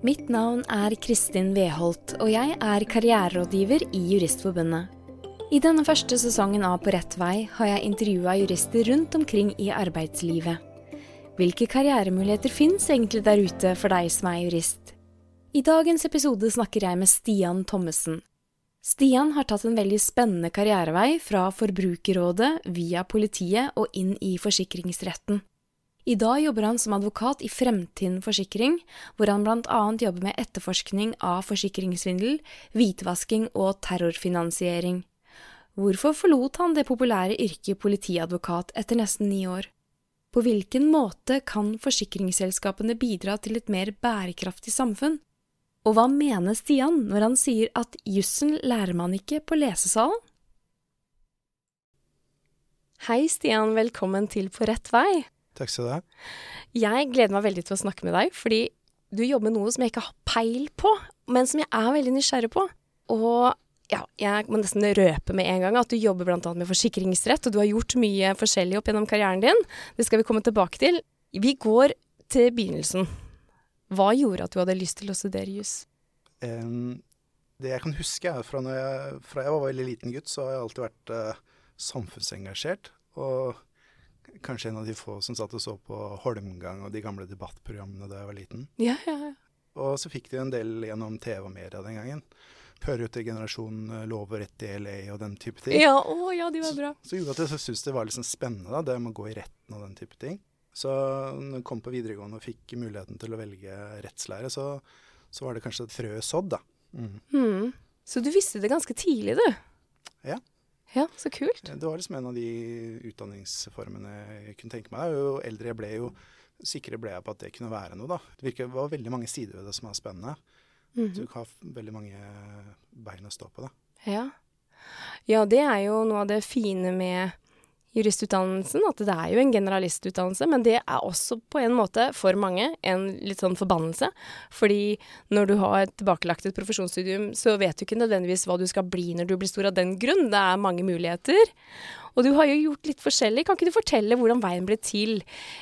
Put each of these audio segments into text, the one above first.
Mitt navn er Kristin Weholt, og jeg er karriererådgiver i Juristforbundet. I denne første sesongen av På rett vei har jeg intervjua jurister rundt omkring i arbeidslivet. Hvilke karrieremuligheter fins egentlig der ute for deg som er jurist? I dagens episode snakker jeg med Stian Thommessen. Stian har tatt en veldig spennende karrierevei fra Forbrukerrådet via politiet og inn i forsikringsretten. I dag jobber han som advokat i Fremtind Forsikring, hvor han bl.a. jobber med etterforskning av forsikringssvindel, hvitvasking og terrorfinansiering. Hvorfor forlot han det populære yrket politiadvokat etter nesten ni år? På hvilken måte kan forsikringsselskapene bidra til et mer bærekraftig samfunn? Og hva mener Stian når han sier at jussen lærer man ikke på lesesalen? Hei, Stian. Velkommen til På rett vei. Takk skal du ha. Jeg gleder meg veldig til å snakke med deg, fordi du jobber med noe som jeg ikke har peil på, men som jeg er veldig nysgjerrig på. Og ja, jeg må nesten røpe med en gang at du jobber bl.a. med forsikringsrett, og du har gjort mye forskjellig opp gjennom karrieren din. Det skal vi komme tilbake til. Vi går til begynnelsen. Hva gjorde at du hadde lyst til å studere juss? Um, det jeg kan huske, er fra, jeg, fra jeg var veldig liten gutt, så har jeg alltid vært uh, samfunnsengasjert. Og kanskje en av de få som satt og så på Holmgang og de gamle debattprogrammene da jeg var liten. Ja, ja, ja. Og så fikk de en del gjennom TV og media den gangen. Hører jo til generasjonen Lov og rett i LA og den type ting. Ja, å, ja, de var bra. Så, så gjorde at jeg syntes det var liksom spennende, da, det med å gå i retten og den type ting. Så når jeg kom på videregående og fikk muligheten til å velge rettslære, så, så var det kanskje et frø sådd, da. Mm. Mm. Så du visste det ganske tidlig, du? Ja. Ja, så kult. Det var liksom en av de utdanningsformene jeg kunne tenke meg. Jo eldre jeg ble, jo sikrere ble jeg på at det kunne være noe, da. Det virker, var veldig mange sider ved det som var spennende. Mm -hmm. Du har veldig mange bein å stå på, da. Ja. ja, det er jo noe av det fine med juristutdannelsen, at det er jo en generalistutdannelse, men det er også på en måte for mange en litt sånn forbannelse. Fordi når du har tilbakelagt et profesjonsstudium, så vet du ikke nødvendigvis hva du skal bli når du blir stor av den grunn. Det er mange muligheter. Og du har jo gjort litt forskjellig. Kan ikke du fortelle hvordan veien ble til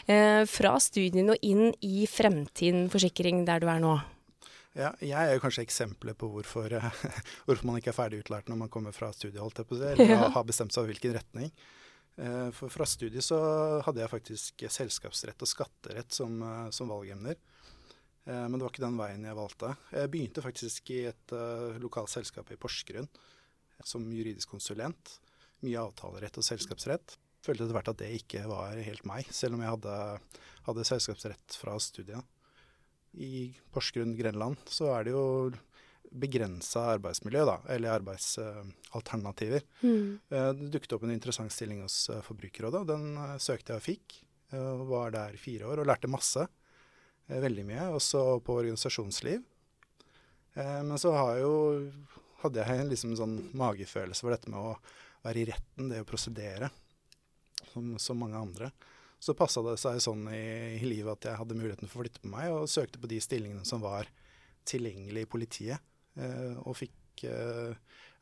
eh, fra studiene og inn i Fremtiden forsikring, der du er nå? Ja, jeg er jo kanskje eksempelet på hvorfor, hvorfor, man ikke er ferdig utlært når man kommer fra studiet, holdt jeg på å si, eller ja. har bestemt seg for hvilken retning. Eh, for fra studiet så hadde jeg faktisk selskapsrett og skatterett som, eh, som valgemner. Eh, men det var ikke den veien jeg valgte. Jeg begynte faktisk i et lokalt selskap i Porsgrunn som juridisk konsulent. Mye avtalerett og selskapsrett. Følte etter hvert at det ikke var helt meg, selv om jeg hadde, hadde selskapsrett fra studiet. I Porsgrunn Grenland så er det jo begrensa arbeidsmiljø, da, eller arbeidsalternativer. Mm. Eh, det dukket opp en interessant stilling hos eh, Forbrukerrådet. og Den eh, søkte jeg og fikk. Jeg Var der i fire år og lærte masse. Veldig mye. Også på organisasjonsliv. Men så jo, hadde jeg en liksom sånn magefølelse for dette med å være i retten, det å prosedere, som, som mange andre. Så passa det seg sånn i, i, livet at jeg hadde muligheten for å flytte på meg, og søkte på de stillingene som var tilgjengelig i politiet. Eh, og fikk eh,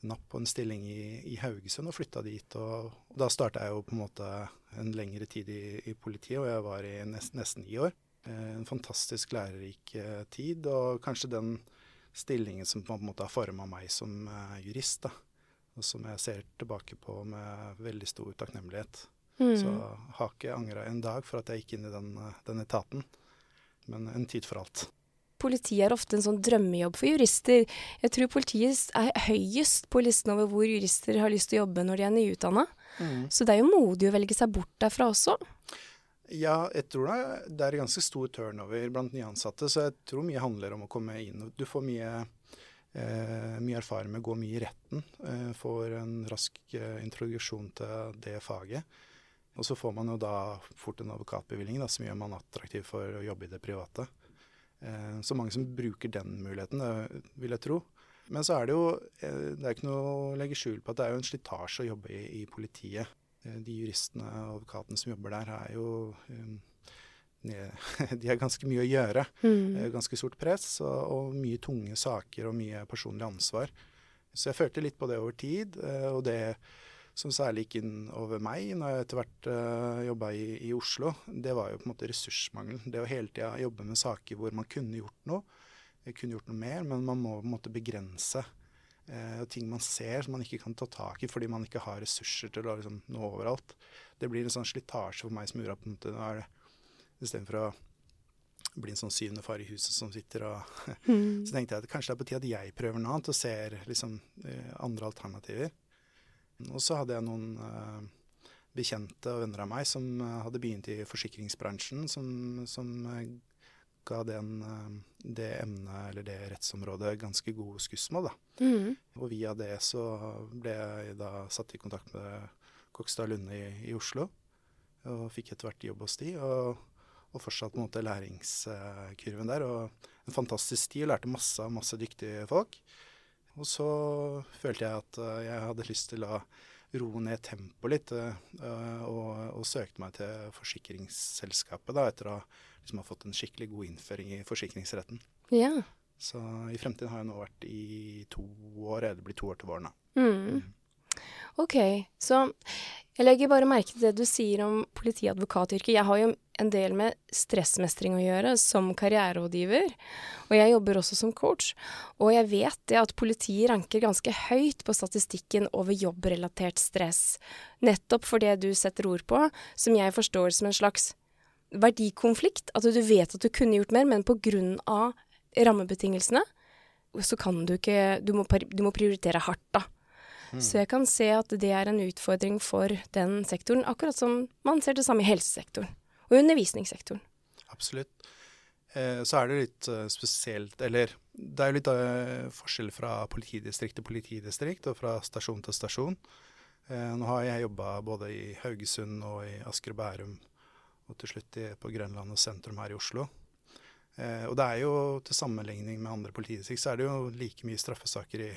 napp på en stilling i, i Haugesund og flytta dit. Og, og da starta jeg jo på en måte en lengre tid i, i politiet, og jeg var i nest, nesten ni år. Eh, en fantastisk lærerik tid, og kanskje den stillingen som på en måte har forma meg som jurist. da, Og som jeg ser tilbake på med veldig stor takknemlighet. Mm. Så har ikke angra en dag for at jeg gikk inn i den, den etaten. Men en tid for alt politiet er ofte en sånn drømmejobb for jurister. Jeg tror politiet er høyest på listen over hvor jurister har lyst til å jobbe når de er nyutdanna. Mm. Så det er jo modig å velge seg bort derfra også. Ja, jeg tror det er ganske stor turnover blant nyansatte, så jeg tror mye handler om å komme inn. Du får mye, eh, mye erfaring med å gå mye i retten. Eh, får en rask eh, introduksjon til det faget. Og så får man jo da fort en advokatbevilgning som gjør man attraktiv for å jobbe i det private. Eh, så mange som bruker den muligheten, vil jeg tro. Men så er det jo eh, det er ikke noe å legge skjul på at det er jo en slitasje å jobbe i, i politiet. Eh, de juristene og advokatene som jobber der, er jo de har ganske mye å gjøre. Mm. Ganske stort press og, og, mye tunge saker og mye personlig ansvar. Så jeg følte litt på det over tid. Og det som særlig gikk inn over meg når jeg etter hvert uh, eh, jobba i, i, Oslo, det var jo på en måte ressursmangel. Det å hele tida jobbe med saker hvor man kunne gjort noe. kunne gjort noe mer, men man må på en måte begrense Uh, ting man ser som man ikke kan ta tak i fordi man ikke har ressurser til å liksom, nå overalt. Det blir en sånn slitasje for meg som gjorde at på en Istedenfor å bli en sånn syvende far i huset som sitter og mm. Så tenkte jeg at kanskje det er på tide at jeg prøver noe annet og ser liksom, eh, andre alternativer. Og så hadde jeg noen uh, bekjente og venner av meg som uh, hadde begynt i forsikringsbransjen, som, som uh, ga den, det emnet eller det rettsområdet ganske god skussmål. Mm. Og via det så ble jeg da satt i kontakt med Kokstad Lunde i, i Oslo, og fikk etter hvert jobb hos de. og og fortsatt på en måte læringskurven der. Og en fantastisk tid, lærte masse av masse dyktige folk. Og så følte jeg at eh, jeg hadde lyst til å roe ned tempoet litt, uh, og, og, søkte meg til forsikringsselskapet da, etter å liksom, ha fått en skikkelig god innføring i forsikringsretten. Ja. Så i fremtiden har jeg nå vært i to år, eller det blir to år til våren. da. Mm. OK, så jeg legger bare merke til det du sier om politiadvokatyrket. Jeg har jo en del med stressmestring å gjøre som karriererådgiver, og jeg jobber også som coach. Og jeg vet det at politiet ranker ganske høyt på statistikken over jobbrelatert stress, nettopp for det du setter ord på, som jeg forstår som en slags verdikonflikt. At du vet at du kunne gjort mer, men på grunn av rammebetingelsene så kan du ikke Du må, du må prioritere hardt, da. Mm. Så jeg kan se at det er en utfordring for den sektoren, akkurat som man ser det samme i helsesektoren og undervisningssektoren. Absolutt. Eh, så er det litt uh, spesielt Eller det er jo litt uh, forskjell fra politidistrikt til politidistrikt og fra stasjon til stasjon. Eh, nå har jeg jobba både i Haugesund og i Asker og Bærum, og til slutt i, på og sentrum her i Oslo. Eh, og det er jo til sammenligning med andre politidistrikt, så er det jo like mye straffesaker i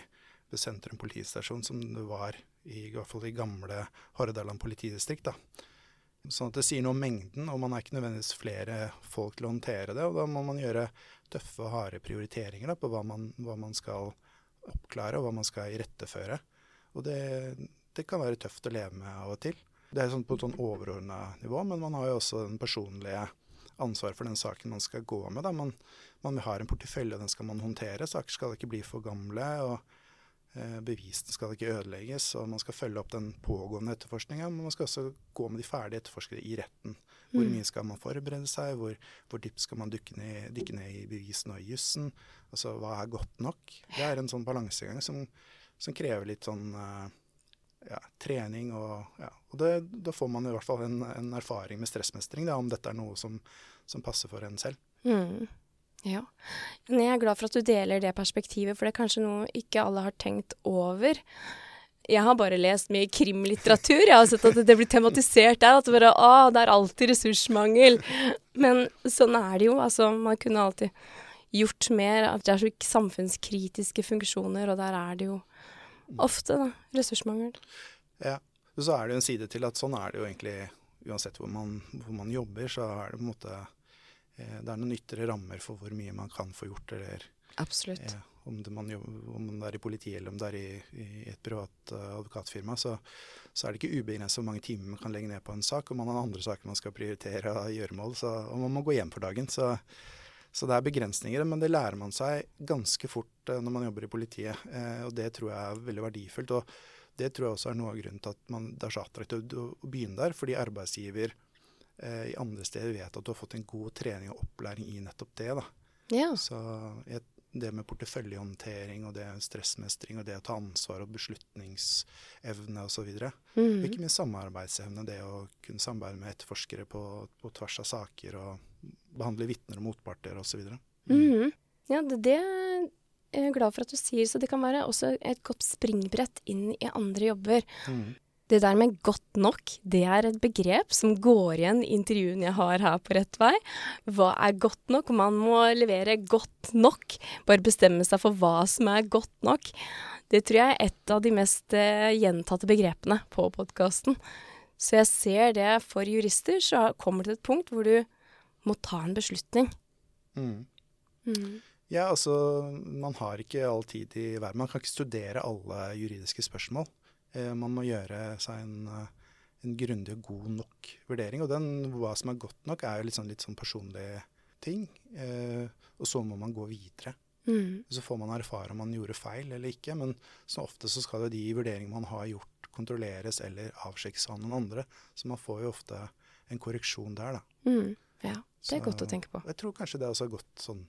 ved Sentrum politistasjon som det var i, i hvert fall i gamle Hordaland politidistrikt. da. Sånn at det sier noe om mengden, og man er ikke nødvendigvis flere folk til å håndtere det. Og da må man gjøre tøffe og harde prioriteringer da, på hva man, hva man, skal oppklare, og hva man skal iretteføre. Og det, det, kan være tøft å leve med av og til. Det er sånn på et sånn overordna nivå, men man har jo også den personlige ansvar for den saken man skal gå med. Da. Man, man har en portefølje, og den skal man håndtere. Saker skal ikke bli for gamle. og bevisene skal ikke ødelegges, og man skal følge opp den pågående etterforskninga. Men man skal også gå med de ferdige etterforskere i retten. Hvor mm. mye skal man forberede seg, hvor, hvor dypt skal man dykke ned, dykke ned, i bevisene og i jussen? Altså hva er godt nok? Det er en sånn balansegang som, som krever litt sånn uh, ja, trening og ja. Og det, da får man i hvert fall en, en erfaring med stressmestring, da, om dette er noe som, som passer for en selv. Mm. Ja. Men jeg er glad for at du deler det perspektivet, for det er kanskje noe ikke alle har tenkt over. Jeg har bare lest mye krimlitteratur. Jeg har sett at det blir tematisert der. At det bare Å, det er alltid ressursmangel. Men sånn er det jo. Altså, man kunne alltid gjort mer. At det er så samfunnskritiske funksjoner, og der er det jo ofte, da, ressursmangel. Ja. Og Så er det jo en side til at sånn er det jo egentlig uansett hvor man, hvor man jobber, så er det på en måte det er noen ytre rammer for hvor mye man kan få gjort. eller Absolutt. Eh, om, det man jobber, om, det er i politiet eller om det er i, i et privat uh, advokatfirma, så, så, er det ikke ubegrenset hvor mange timer man kan legge ned på en sak. Og man har andre saker man skal prioritere og gjøremål, så, og man må gå hjem for dagen. Så, så, det er begrensninger, men det lærer man seg ganske fort når man jobber i politiet. Og det tror jeg er veldig verdifullt. og det tror jeg også er noe av grunnen til at man, det er så attraktivt å, begynne der, fordi arbeidsgiver eh, i andre steder vet at du har fått en god trening og opplæring i nettopp det. da. Ja. Så det med porteføljehåndtering og det stressmestring og det å ta ansvar og beslutningsevne osv. Mm. Ikke minst samarbeidsevne, det å kunne samarbeide med etterforskere på, på tvers av saker og behandle vitner og motparter osv. Mm. Mm. Ja, det, det er jeg glad for at du sier, så det kan være også et godt springbrett inn i andre jobber. Mm. Det der med godt nok, det er et begrep som går igjen i intervjuene jeg har her på Rett vei. Hva er godt nok? Man må levere godt nok. Bare bestemme seg for hva som er godt nok. Det tror jeg er et av de mest uh, gjentatte begrepene på podkasten. Så jeg ser det for jurister, så kommer det til et punkt hvor du må ta en beslutning. Mm. Mm. Ja, altså man har ikke all tid i verden. Man kan ikke studere alle juridiske spørsmål. Eh, man må gjøre seg en, eh, en grundig og god nok vurdering. Og den, hva som er godt nok, er jo litt sånn, litt sånn personlig ting. Eh, og så må man gå videre. Mm. Så får man erfare om man gjorde feil eller ikke, men så ofte så skal jo de vurderingene man har gjort, kontrolleres eller avsjekkes av noen andre. Så man får jo ofte en korreksjon der, da. Mm. Ja, det er Så godt å tenke på. Jeg tror kanskje det også har gått sånn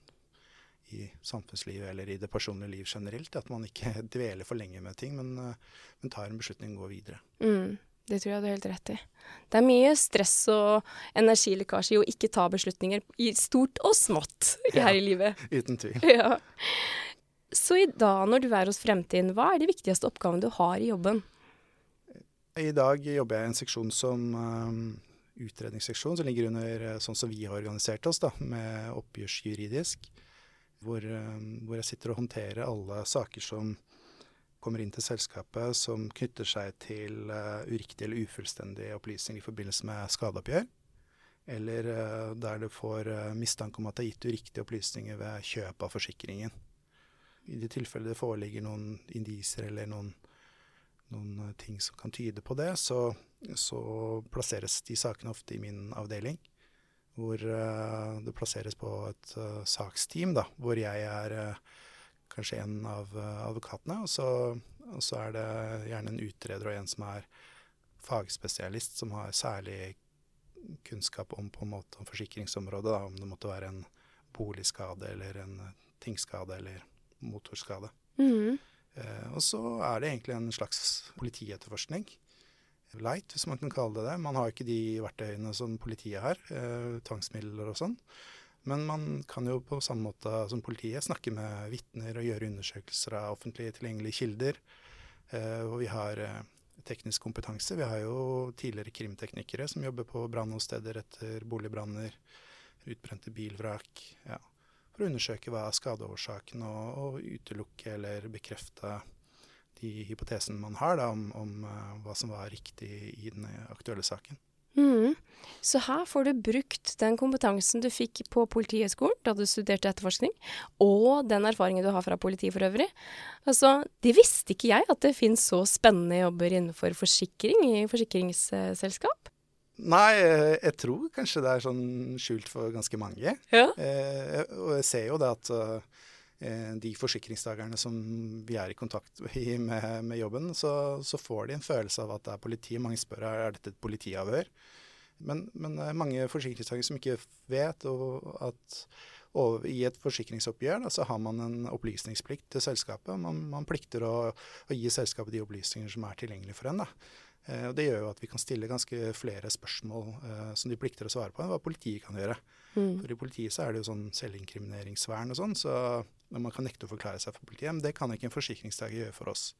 i samfunnslivet eller i det personlige liv generelt. At man ikke dveler for lenge med ting, men, eh, men tar en beslutning og går videre. Mm. Det tror jeg du har helt rett i. Det er mye stress og energilekkasje i å ikke ta beslutninger i stort og smått Ja. her i livet. Uten tvil. Ja. Så i dag, når du er hos Fremtiden, hva er de viktigste oppgavene du har i jobben? I dag jobber jeg i en seksjon som um, utredningsseksjon, som ligger under eh, sånn som vi har organisert oss, da, med oppgjørsjuridisk. Hvor, um, hvor jeg sitter og håndterer alle saker som kommer inn til selskapet som knytter seg til uh, uriktige eller ufullstendige opplysninger i forbindelse med skadeoppgjør. Eller uh, der du får uh, mistanke om at det er gitt uriktige opplysninger ved kjøp av forsikringen. I de tilfeller det foreligger noen indiser eller noen noen eh, ting som kan tyde på det, så, så plasseres de sakene ofte i min avdeling. Hvor eh, det plasseres på et eh, saksteam, da, hvor jeg er eh, kanskje en av advokatene. Og så, og så er det gjerne en utreder og en som er fagspesialist, som har særlig kunnskap om på en måte om forsikringsområdet. Da, om det måtte være en boligskade eller en tingskade eller motorskade. Mm. Eh, og så er det egentlig en slags politietterforskning. Light, hvis man kan kalle det det. Man har ikke de verktøyene som politiet har, eh, tvangsmidler og sånn. Men man kan jo på samme måte som politiet snakke med vitner og gjøre undersøkelser av offentlig tilgjengelige kilder. Eh, og vi har eh, teknisk kompetanse. Vi har jo tidligere krimteknikere som jobber på brannåsteder etter boligbranner, utbrente bilvrak. Ja for å undersøke hva er skadeårsaken, og, og utelukke eller bekrefte de hypotesene man har da, om, om uh, hva som var riktig i den aktuelle saken. Mm. Så her får du brukt den kompetansen du fikk på Politihøgskolen da du studerte etterforskning, og den erfaringen du har fra politiet for øvrig. Altså, det visste ikke jeg, at det finnes så spennende jobber innenfor forsikring i forsikringsselskap. Nei, eh, jeg tror kanskje det er sånn skjult for ganske mange. Ja. Eh, og jeg ser jo det at eh, de forsikringsdagerne som vi er i kontakt med, med jobben, så, så, får de en følelse av at det er politi. Mange spør er dette et politiavhør. Men, men er mange forsikringstakere som ikke vet at og i et forsikringsoppgjør da, så har man en opplysningsplikt til selskapet. Man, man plikter å, å, gi selskapet de opplysninger som er tilgjengelige for en. Eh, og Det gjør jo at vi kan stille ganske flere spørsmål eh, som de plikter å svare på, enn hva politiet kan gjøre. Mm. For I politiet så er det jo sånn selvinkrimineringsvern og sånn, så man kan nekte å forklare seg for politiet. Men det kan ikke en forsikringstaker gjøre for oss.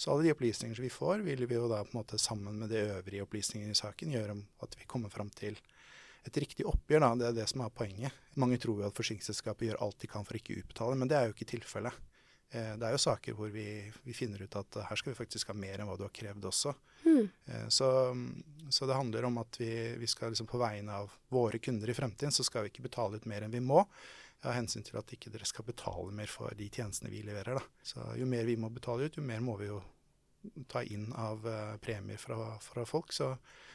Så alle de opplysninger vi får, vil vi jo da på en måte sammen med de øvrige opplysningene i saken gjøre om at vi kommer fram til et riktig oppgjør. da, Det er det som er poenget. Mange tror jo at forsikringsselskapet gjør alt de kan for ikke å utbetale, men det er jo ikke tilfellet. Eh, det er jo saker hvor vi, vi, finner ut at her skal vi faktisk ha mer enn hva du har krevd også. Mm. Så, så, det handler om at vi, vi skal liksom på vegne av våre kunder i fremtiden, så skal vi ikke betale ut mer enn vi må. Av hensyn til at ikke dere skal betale mer for de tjenestene vi leverer. Da. Så jo mer vi må betale ut, jo mer må vi jo ta inn av uh, premier fra, fra, folk. Så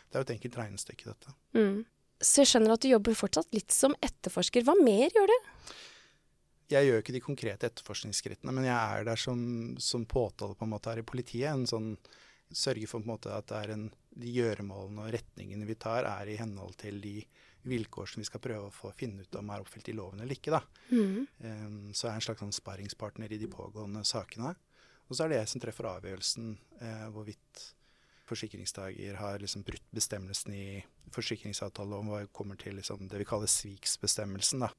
det er jo et enkelt regnestykke, dette. Mm. Så jeg skjønner at du jobber fortsatt litt som etterforsker. Hva mer gjør du? Jeg gjør ikke de konkrete etterforskningsskrittene, men jeg er der som, som påtale på en måte her i politiet. En sånn, sørger for på en måte at en, de gjøremålene og retningene vi tar, er i henhold til de vilkår som vi skal prøve å få finne ut om er oppfylt i loven eller ikke. Da. Mm. Um, så er jeg en slags sånn sparringspartner i de pågående sakene. Og så er det jeg som treffer avgjørelsen eh, hvorvidt forsikringstaker har liksom brutt bestemmelsen i forsikringsavtalen om hva kommer til liksom, det vi kaller sviksbestemmelsen. Da.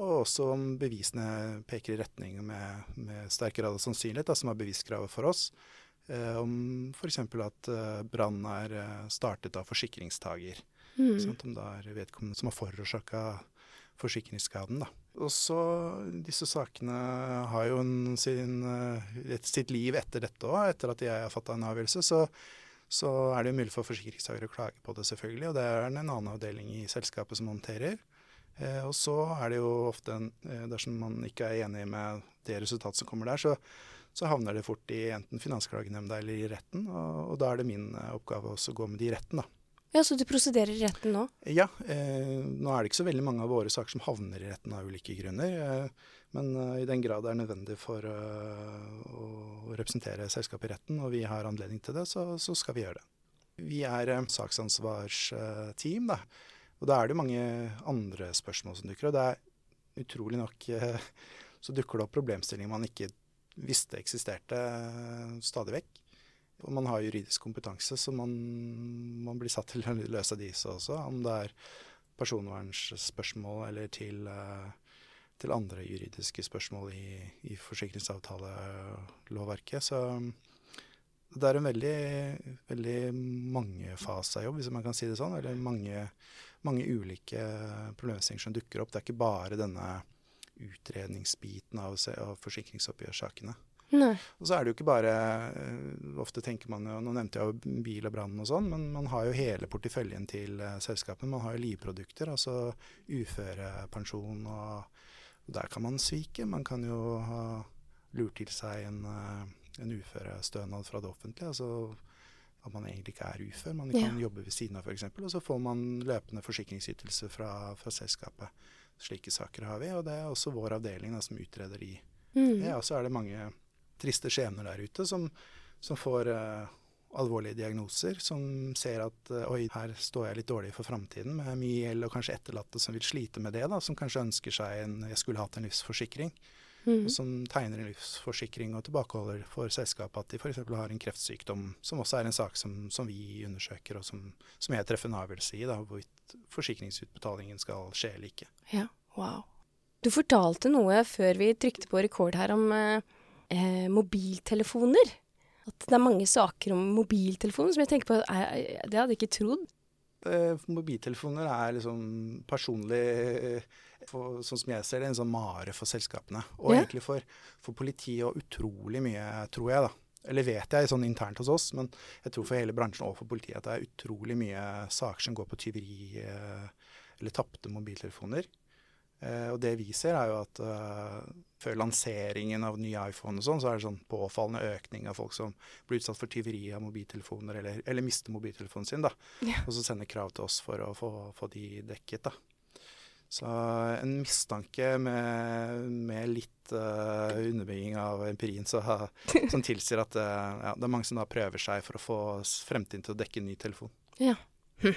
Og også om bevisene peker i retning med, med sterk grad av sannsynlighet, da, som er beviskravet for oss. Eh, om f.eks. at eh, brann er eh, startet av forsikringstaker. Mm. Sånn, om det er vedkommende som har forårsaka forsikringsskaden. Da. Og så Disse sakene har jo en, sin, et, sitt liv etter dette òg. Etter at jeg har fatta en avgjørelse, så, så, er det mulig for forsikringstakere å klage på det, selvfølgelig. Og det er en annen avdeling i selskapet som håndterer. Eh, og så er det jo ofte, en, dersom man ikke er enig med det resultatet som kommer der, så, så havner det fort i enten Finansklagenemnda eller i retten. Og, og, da er det min oppgave også å gå med de i retten, da. Ja, Så du prosederer i retten nå? Ja. Eh, nå er det ikke så veldig mange av våre saker som havner i retten av ulike grunner. Eh, men eh, i den grad det er nødvendig for uh, å representere selskapet i retten, og vi har anledning til det, så, så skal vi gjøre det. Vi er uh, saksansvarsteam, da. Og da er det mange andre spørsmål som dukker opp. Det er utrolig nok så dukker det opp problemstillinger man ikke visste eksisterte stadig vekk. Og man har juridisk kompetanse, så man, man, blir satt til å løse disse også. Om det er personvernsspørsmål eller til, uh, til andre juridiske spørsmål i, i forsikringsavtalelovverket. Så det er en veldig, veldig mangefasa jobb, hvis man kan si det sånn. Eller mange, mange ulike problemstillinger som dukker opp. Det er ikke bare denne utredningsbiten av, av forsikringsoppgjørssakene. Nei. Og så er det jo ikke bare eh, Ofte tenker man jo Nå nevnte jeg jo bil og brann og sånn, men man har jo hele porteføljen til uh, selskapene. Man har jo livprodukter, altså uførepensjon og, og Der kan man svike. Man kan jo ha lurt til seg en, uh, en uførestønad fra det offentlige. altså at man egentlig ikke er ufør. Man kan ja. jobbe ved siden av f.eks. Og så får man løpende forsikringsytelse fra, fra, selskapet. Slike saker har vi, og det er også vår avdeling da, som utreder de. Mm. Ja, så er det mange triste skjebner der ute som, som får uh, alvorlige diagnoser, som ser at uh, oi, her står jeg litt dårlig for framtiden med mye gjeld og kanskje etterlatte som vil slite med det, da, som kanskje ønsker seg en jeg skulle hatt en livsforsikring. Mm. Som tegner en livsforsikring og tilbakeholder for selskapet at de f.eks. har en kreftsykdom, som også er en sak som, som vi undersøker, og som, som jeg treffer en avgjørelse i, da, hvorvidt forsikringsutbetalingen skal skje eller ikke. Ja, wow. Du fortalte noe før vi trykte på rekord her om eh, eh, mobiltelefoner. At det er mange saker om mobiltelefoner som jeg tenker på jeg, Det hadde jeg ikke trodd. Eh, mobiltelefoner er liksom personlig eh, for, Sånn som jeg ser det, en sånn mare for selskapene. Og ja. egentlig for, for politiet og utrolig mye, tror jeg, da eller vet jeg sånn internt hos oss, men jeg tror for hele bransjen og for politiet at det er utrolig mye saker som går på tyveri eh, eller tapte mobiltelefoner. Eh, og det vi ser, er jo at uh, før lanseringen av nye iPhone og sånn, så er det sånn påfallende økning av folk som blir utsatt for tyveri av mobiltelefoner, eller, eller mister mobiltelefonen sin, da. Ja. Og så sender krav til oss for å få, få de dekket, da. Så en mistanke med, med litt uh, underbygging av empirien så, som tilsier at uh, ja, det er mange som da prøver seg for å få fremtiden til å dekke en ny telefon. Ja. Hm.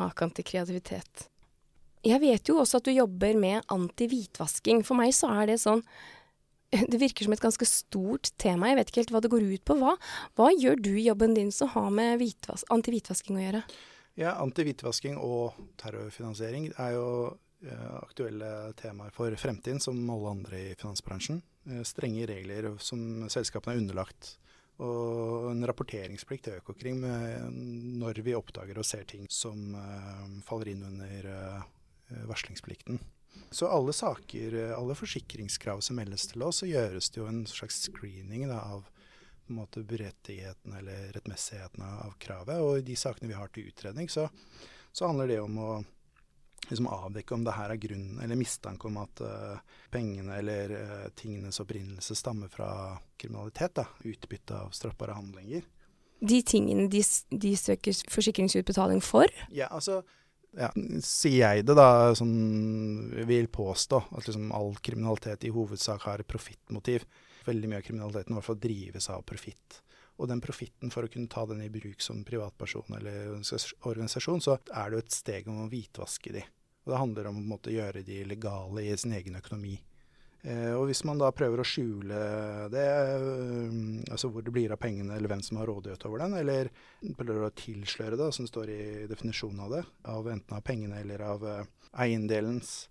Maken til kreativitet. Jeg vet jo også at du jobber med anti-hvitvasking. For meg så er det sånn Det virker som et ganske stort tema. Jeg vet ikke helt hva det går ut på. Hva, hva gjør du i jobben din som har med anti-hvitvasking å gjøre? Ja, Anti-hvitvasking og terrorfinansiering er jo uh, aktuelle temaer for fremtiden, som alle andre i finansbransjen. Uh, strenge regler som selskapene er underlagt. Og en rapporteringsplikt til Økokrim når vi oppdager og ser ting som faller inn under Eh, varslingsplikten. Så alle saker, eh, alle forsikringskrav som meldes til oss, så gjøres det jo en slags screening da, av på en måte berettigheten eller rettmessigheten av kravet. Og i de sakene vi har til utredning, så, så handler det om å liksom avdekke om det her er grunn eller mistanke om at uh, pengene eller uh, tingenes opprinnelse stammer fra kriminalitet. da, Utbytte av straffbare handlinger. De tingene de, de søker forsikringsutbetaling for? Ja, altså ja, sier jeg det, da, sånn vil påstå at liksom all kriminalitet i hovedsak har profittmotiv. Veldig mye av kriminaliteten i hvert fall drives av profitt. Og den profitten, for å kunne ta den i bruk som privatperson eller organisasjon, så er det jo et steg om å hvitvaske de. Og det handler om å gjøre de legale i sin egen økonomi. Eh, og hvis man da prøver å skjule det, eh, altså hvor det blir av pengene, eller hvem som har rådighet over den, eller prøver å tilsløre det, som står i definisjonen av det, av enten av pengene eller av eh, eiendelens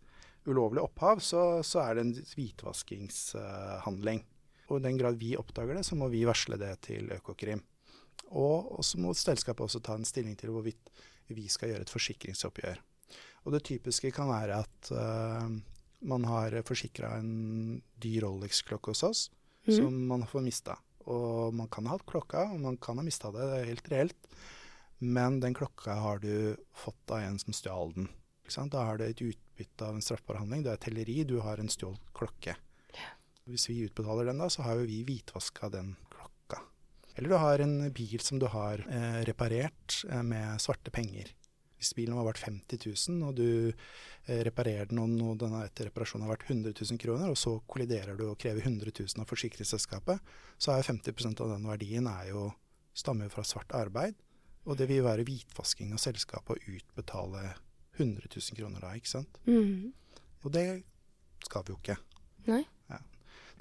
ulovlige opphav, så, så er det en hvitvaskingshandling. Og i den grad vi oppdager det, så må vi varsle det til Økokrim. Og så må selskapet også ta en stilling til hvorvidt vi skal gjøre et forsikringsoppgjør. Og det typiske kan være at uh, man har forsikra en dyr Rolex-klokke hos oss mm. som man får mista. Og man kan ha hatt klokka, og man kan ha mista det, det er helt reelt. Men den klokka har du fått av en som stjal den. Da har du et utbytte av en straffbar handling. Du er telleri, du har en stjålet klokke. Hvis vi utbetaler den, da, så har jo vi hvitvaska den klokka. Eller du har en bil som du har eh, reparert eh, med svarte penger. Hvis bilen var verdt 50 000, og du eh, reparerer den, og denne etter reparasjonen har vært 100 000 kroner, og så kolliderer du og krever 100 000 av forsikringsselskapet, så er 50% av den verdien jo, stammer fra svart arbeid. Og det vil være hvitvasking av selskapet å utbetale 100 000 kroner da, ikke sant. Mm. Og det skal vi jo ikke. Nei.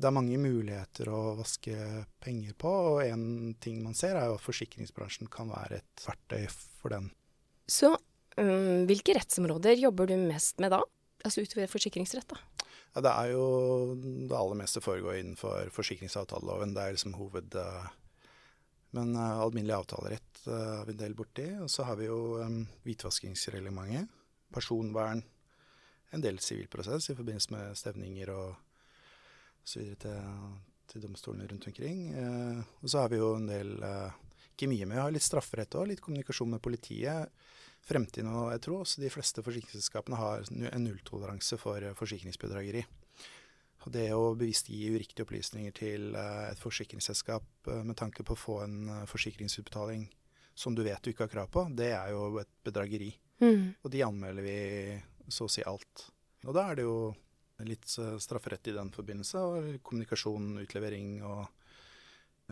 Det er mange muligheter å vaske penger på, og en ting man ser er jo at forsikringsbransjen kan være et verktøy for den. Så um, hvilke rettsområder jobber du mest med da? Altså utover forsikringsrett, da? Ja, det er jo det aller meste foregår innenfor forsikringsavtaleloven. Det er liksom hoved... Uh, men uh, alminnelig avtalerett uh, har vi en del borti. Og så har vi jo um, hvitvaskingsreglementet, personvern, en del sivilprosess i forbindelse med stevninger og videre til, til domstolene rundt omkring. Uh, og så har vi jo en del Ikke mye, men vi har litt strafferett òg. Litt kommunikasjon med politiet. Fremtiden og jeg tror også de fleste forsikringsselskapene har en nulltoleranse for forsikringsbedrageri. Og det å bevisst gi uriktige opplysninger til et forsikringsselskap med tanke på å få en forsikringsutbetaling som du vet du ikke har krav på, det er jo et bedrageri. Mm. Og de anmelder vi så å si alt. Og da er det jo litt strafferett i den forbindelse, og kommunikasjon, utlevering og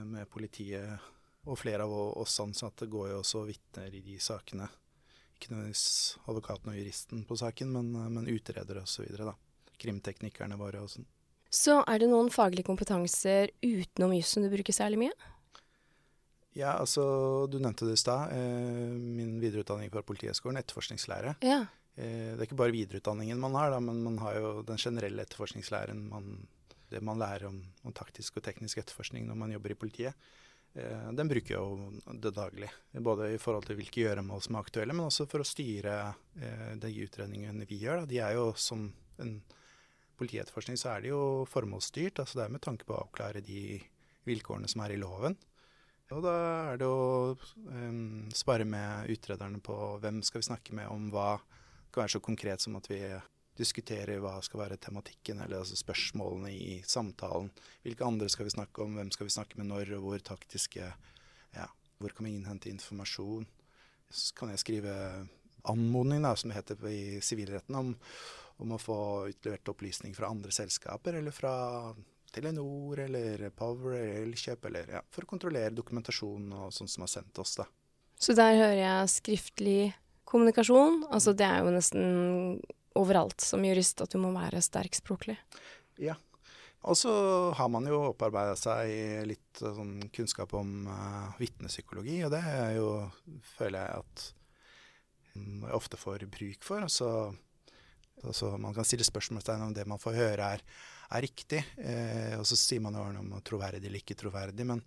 med politiet og flere av oss ansatte går jo også vitner i de sakene. Ikke nødvendigvis advokaten og juristen på saken, men, men utredere osv. Krimteknikerne våre og sånn. Så er det noen faglige kompetanser utenom jussen du bruker særlig mye? Ja, altså du nevnte det i stad. Eh, min videreutdanning fra Politihøgskolen, etterforskningslære. Ja. Eh, det er ikke bare videreutdanningen man har, da, men man har jo den generelle etterforskningslæren. Man, det man lærer om, om, taktisk og teknisk etterforskning når man jobber i politiet. Eh, den bruker jo det daglig. Både i forhold til hvilke gjøremål som er aktuelle, men også for å styre eh, de utredningene vi gjør. Da. De er jo som en politietterforskning så er det jo formålsstyrt. altså Det er med tanke på å avklare de vilkårene som er i loven. Og da er det å um, spare med utrederne på hvem skal vi snakke med om hva. Kan være så konkret som at vi diskuterer hva skal være tematikken, eller altså spørsmålene i samtalen. Hvilke andre skal vi snakke om, hvem skal vi snakke med når og hvor taktiske ja, Hvor kan vi innhente informasjon? Så kan jeg skrive anmodning, da, som det heter i sivilretten, om om å få utlevert opplysning fra andre selskaper, eller fra Telenor eller Power eller Elkjøp, eller ja, for å kontrollere dokumentasjon og sånt som er sendt oss, da. Så der hører jeg skriftlig kommunikasjon. Altså det er jo nesten overalt som jurist at du må være sterk språklig. Ja. Og så har man jo opparbeida seg litt sånn kunnskap om uh, vitnepsykologi, og det er jo, føler jeg at um, jeg ofte får bruk for. Altså Altså, man kan stille spørsmålstegn om det man får høre er, er riktig. Eh, og så sier man jo om troverdig eller ikke troverdig, men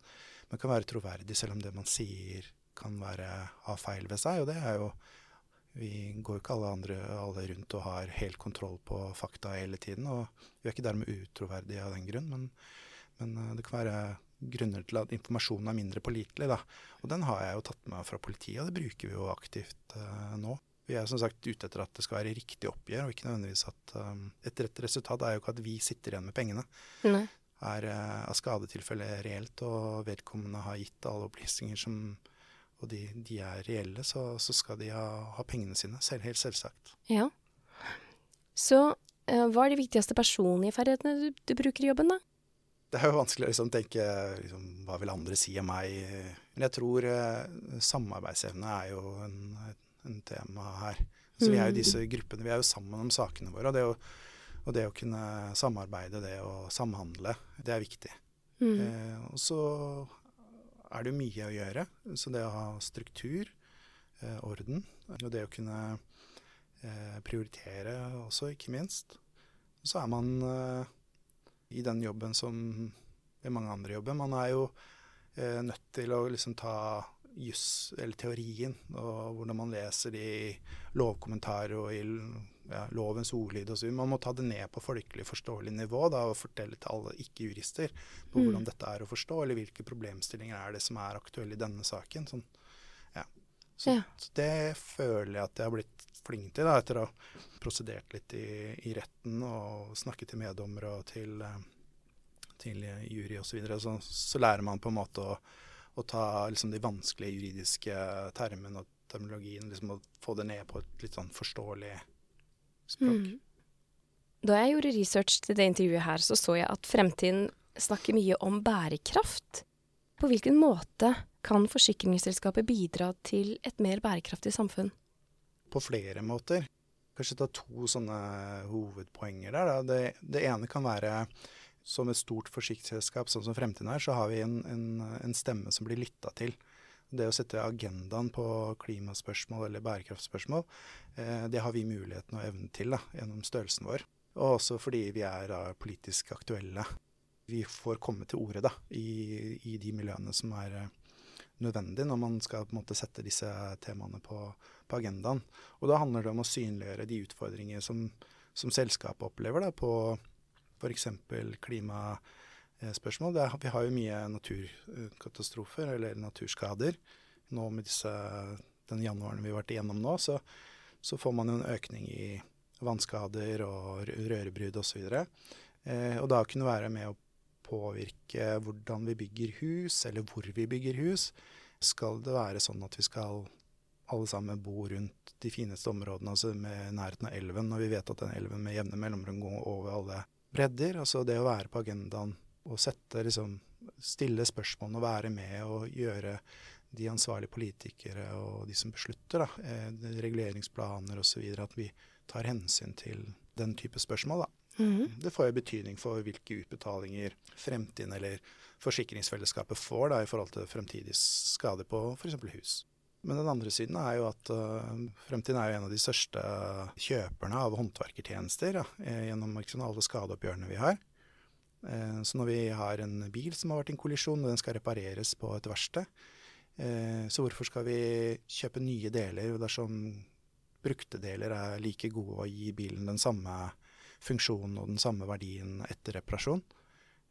man kan være troverdig selv om det man sier kan være, ha feil ved seg. Og det er jo Vi går ikke alle andre alle rundt og har helt kontroll på fakta hele tiden. Og vi er ikke dermed utroverdige av den grunn, men, men eh, det kan være grunner til at informasjonen er mindre pålitelig. Og den har jeg jo tatt med fra politiet, og det bruker vi jo aktivt uh, nå. Vi er som sagt ute etter at det skal være riktig oppgjør, og ikke nødvendigvis at um, Et rett resultat er jo ikke at vi sitter igjen med pengene. Nei. Er, er skadetilfellet reelt, og vedkommende har gitt alle opplysninger som og de, de er reelle, så, så, skal de ha, ha pengene sine. Selv, helt selvsagt. Ja. Så uh, hva er de viktigste personlige ferdighetene du, du, bruker i jobben, da? Det er jo vanskelig å liksom, tenke liksom, hva vil andre si om meg. Men jeg tror uh, samarbeidsevne er jo en, en tema her. Så vi er jo mm. disse gruppene, vi er jo sammen om sakene våre. Og det å, og det å kunne samarbeide, det å samhandle, det er viktig. Mm. Eh, og så er det mye å gjøre. Så det å ha struktur, eh, orden, og det å kunne eh, prioritere også, ikke minst. Så er man eh, i den jobben som i mange andre jobber. Man er jo eh, nødt til å liksom ta juss, eller teorien, og hvordan man leser i lovkommentarer og i ja, lovens ordlyd osv. Man må ta det ned på folkelig forståelig nivå da, og fortelle til alle ikke-jurister på mm. hvordan dette er å forstå, eller hvilke problemstillinger er det som er aktuelle i denne saken. Sånn, ja. Så, ja. så, det føler jeg at jeg har blitt flink til, da, etter å ha prosedert litt i, i retten og snakket til meddommere og til, eh, til jury osv. Så, så, så lærer man på en måte å å ta liksom, de vanskelige juridiske termene og terminologien liksom, og få det ned på et litt sånn forståelig språk. Mm. Da jeg gjorde research til det intervjuet her, så så jeg at Fremtiden snakker mye om bærekraft. På hvilken måte kan forsikringsselskapet bidra til et mer bærekraftig samfunn? På flere måter. Kanskje ta to sånne hovedpoenger der. Det, det, ene kan være som et stort forsikringsselskap sånn som Fremtiden er, så har vi en, en, en stemme som blir lytta til. Det å sette agendaen på klimaspørsmål eller bærekraftspørsmål, eh, det har vi muligheten og evnen til da, gjennom størrelsen vår. Og også fordi vi er da, politisk aktuelle. Vi får komme til orde i, i, de miljøene som er eh, nødvendig når man skal på en måte sette disse temaene på, på agendaen. Og da handler det om å synliggjøre de utfordringer som, som selskapet opplever da, på f.eks. klimaspørsmål. Er, vi har jo mye naturkatastrofer eller naturskader. Nå med disse, den januaren vi har vært igjennom nå, så, så får man jo en økning i vannskader og rørebrudd osv. Eh, og da kunne være med å påvirke hvordan vi bygger hus, eller hvor vi bygger hus. Skal det være sånn at vi skal alle sammen bo rundt de fineste områdene, altså med nærheten av elven, når vi vet at den elven med jevne mellomrom går over alle bredder. Altså det å være på agendaen og sette liksom Stille spørsmålene og være med og gjøre de ansvarlige politikere og de som beslutter da, eh, reguleringsplaner osv. At vi tar hensyn til den type spørsmål. da. Mm. Det får jo betydning for hvilke utbetalinger fremtiden eller forsikringsfellesskapet får da, i forhold til fremtidige skader på f.eks. hus. Men den andre siden er jo at uh, Fremtiden er jo en av de største kjøperne av håndverkertjenester ja, eh, gjennom liksom, alle skadeoppgjørene vi har. Uh, så når vi har en bil som har vært i en kollisjon, og den skal repareres på et verksted, uh, så hvorfor skal vi kjøpe nye deler dersom brukte deler er like gode å gi bilen den samme funksjonen og den samme verdien etter reparasjon?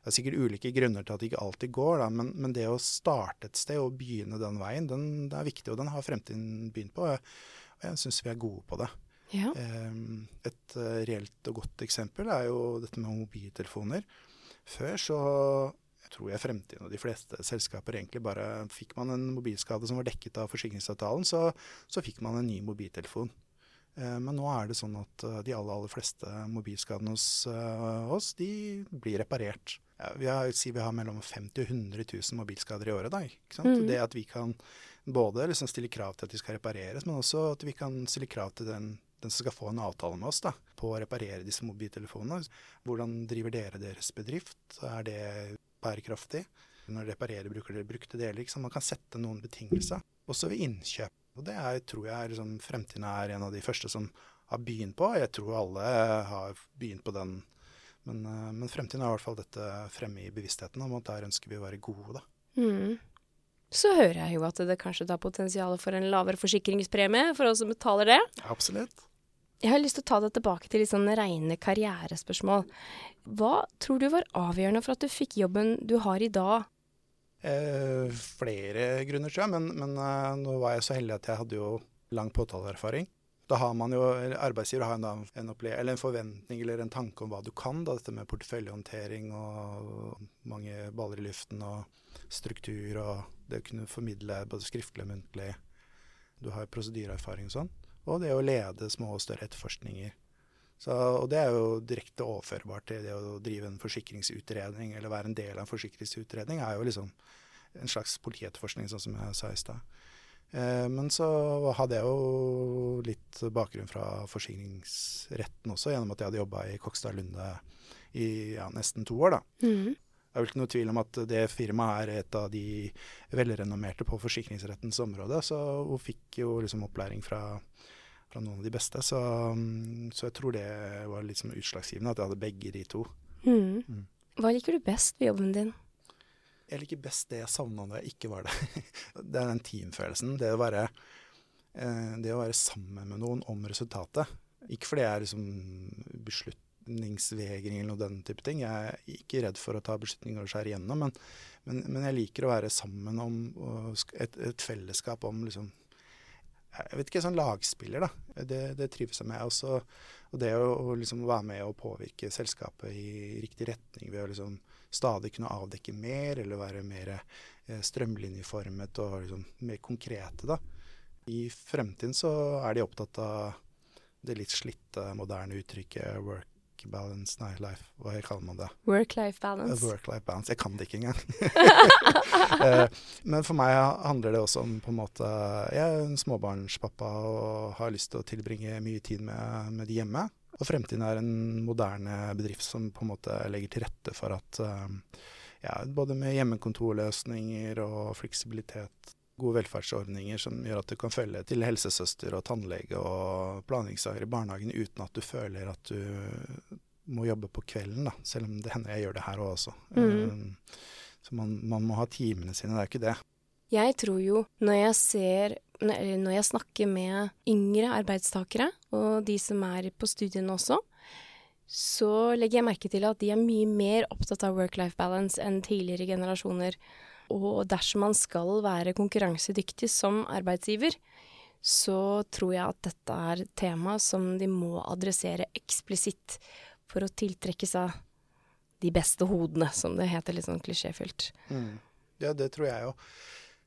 Det er sikkert ulike grunner til at det ikke alltid går, da, men, men, det å starte et sted og begynne den veien, den, det er viktig, og den har fremtiden begynt på. Og jeg, jeg syns vi er gode på det. Ja. Um, et reelt og godt eksempel er jo dette med mobiltelefoner. Før så jeg tror jeg fremtiden og de fleste selskaper egentlig bare Fikk man en mobilskade som var dekket av forsikringsavtalen, så, så fikk man en ny mobiltelefon. Uh, men nå er det sånn at uh, de aller, aller fleste mobilskadene hos oss, de blir reparert vi har, si vi har mellom 50 og 100 000 mobilskader i året. Da, mm. Det at vi kan både liksom stille krav til at de skal repareres, men også at vi kan stille krav til den, den som skal få en avtale med oss da, på å reparere disse mobiltelefonene. Hvordan driver dere deres bedrift? Er det bærekraftig? Når dere reparerer, bruker dere brukte deler? Liksom. Man kan sette noen betingelser. Også ved innkjøp. Og det er, tror jeg liksom, fremtiden er en av de første som har begynt på. Jeg tror alle har begynt på den men, eh, men, fremtiden er i hvert fall dette fremme i bevisstheten om at der ønsker vi å være gode, da. Mm. Så hører jeg jo at det kanskje tar potensial for en lavere forsikringspremie for oss som betaler det. Absolutt. Jeg har lyst til å ta deg tilbake til litt sånn reine karrierespørsmål. Hva tror du var avgjørende for at du fikk jobben du har i dag? Eh, flere grunner, tror jeg. Men, men eh, nå var jeg så heldig at jeg hadde jo lang påtaleerfaring. Da har man jo, Arbeidsgiver har en, en, en, forventning eller en tanke om hva du kan. Da, dette med porteføljehåndtering og mange baller i luften og struktur og det å kunne formidle både skriftlig og muntlig. Du har prosedyreerfaring og sånn. Og det å lede små og større etterforskninger. Så, og det er jo direkte overførbart til det å drive en forsikringsutredning, eller være en del av en forsikringsutredning, er jo liksom en slags politietterforskning, sånn som jeg sa i stad. Eh, men så hadde jeg jo litt bakgrunn fra forsikringsretten også, gjennom at jeg hadde jobba i Kokstad Lunde i ja, nesten to år. da. Mm. Det er vel ikke noe tvil om at det firmaet er et av de velrenommerte på forsikringsrettens område. Så hun fikk jo liksom opplæring fra, fra noen av de beste. Så, så, jeg tror det var litt utslagsgivende at jeg hadde begge de to. Mm. Mm. Hva liker du best ved jobben din? jeg liker best det jeg savna da jeg ikke var det. det er den teamfølelsen. Det å, være, eh, det å være sammen med noen om resultatet. Ikke fordi jeg er liksom beslutningsvegring eller noe den type ting. Jeg er ikke redd for å ta beslutninger og skjære igjennom, men, men, men, jeg liker å være sammen om et, et fellesskap om liksom jeg vet ikke, sånn lagspiller, da. Det, det trives jeg med. Også, og det å, å liksom være med og påvirke selskapet i riktig retning ved å liksom stadig kunne avdekke mer, eller være mer strømlinjeformet og liksom mer konkrete. da. I fremtiden så er de opptatt av det litt slitte, moderne uttrykket work balance, nei, life, hva kaller man det? Work-life balance. Uh, Work-life balance. Jeg kan det ikke engang. uh, men for meg handler det også om på en måte Jeg er en småbarnspappa og har lyst til å tilbringe mye tid med, med de hjemme. Og Fremtiden er en moderne bedrift som på en måte legger til rette for at uh, ja, både med hjemmekontorløsninger og fleksibilitet gode velferdsordninger som gjør at du kan følge til helsesøster og tannlege og planleggingsdager i barnehagen uten at du føler at du må jobbe på kvelden, da. Selv om det hender jeg gjør det her også. Mm. Um, så man, man, må ha timene sine, det er ikke det. Jeg tror jo, når jeg ser Når jeg snakker med yngre arbeidstakere, og de som er på studiene også, så legger jeg merke til at de er mye mer opptatt av work-life balance enn tidligere generasjoner. Og dersom man skal være konkurransedyktig som arbeidsgiver, så tror jeg at dette er tema som de må adressere eksplisitt for å tiltrekke seg de beste hodene, som det heter litt sånn klisjéfylt. Mm. Ja, det tror jeg jo.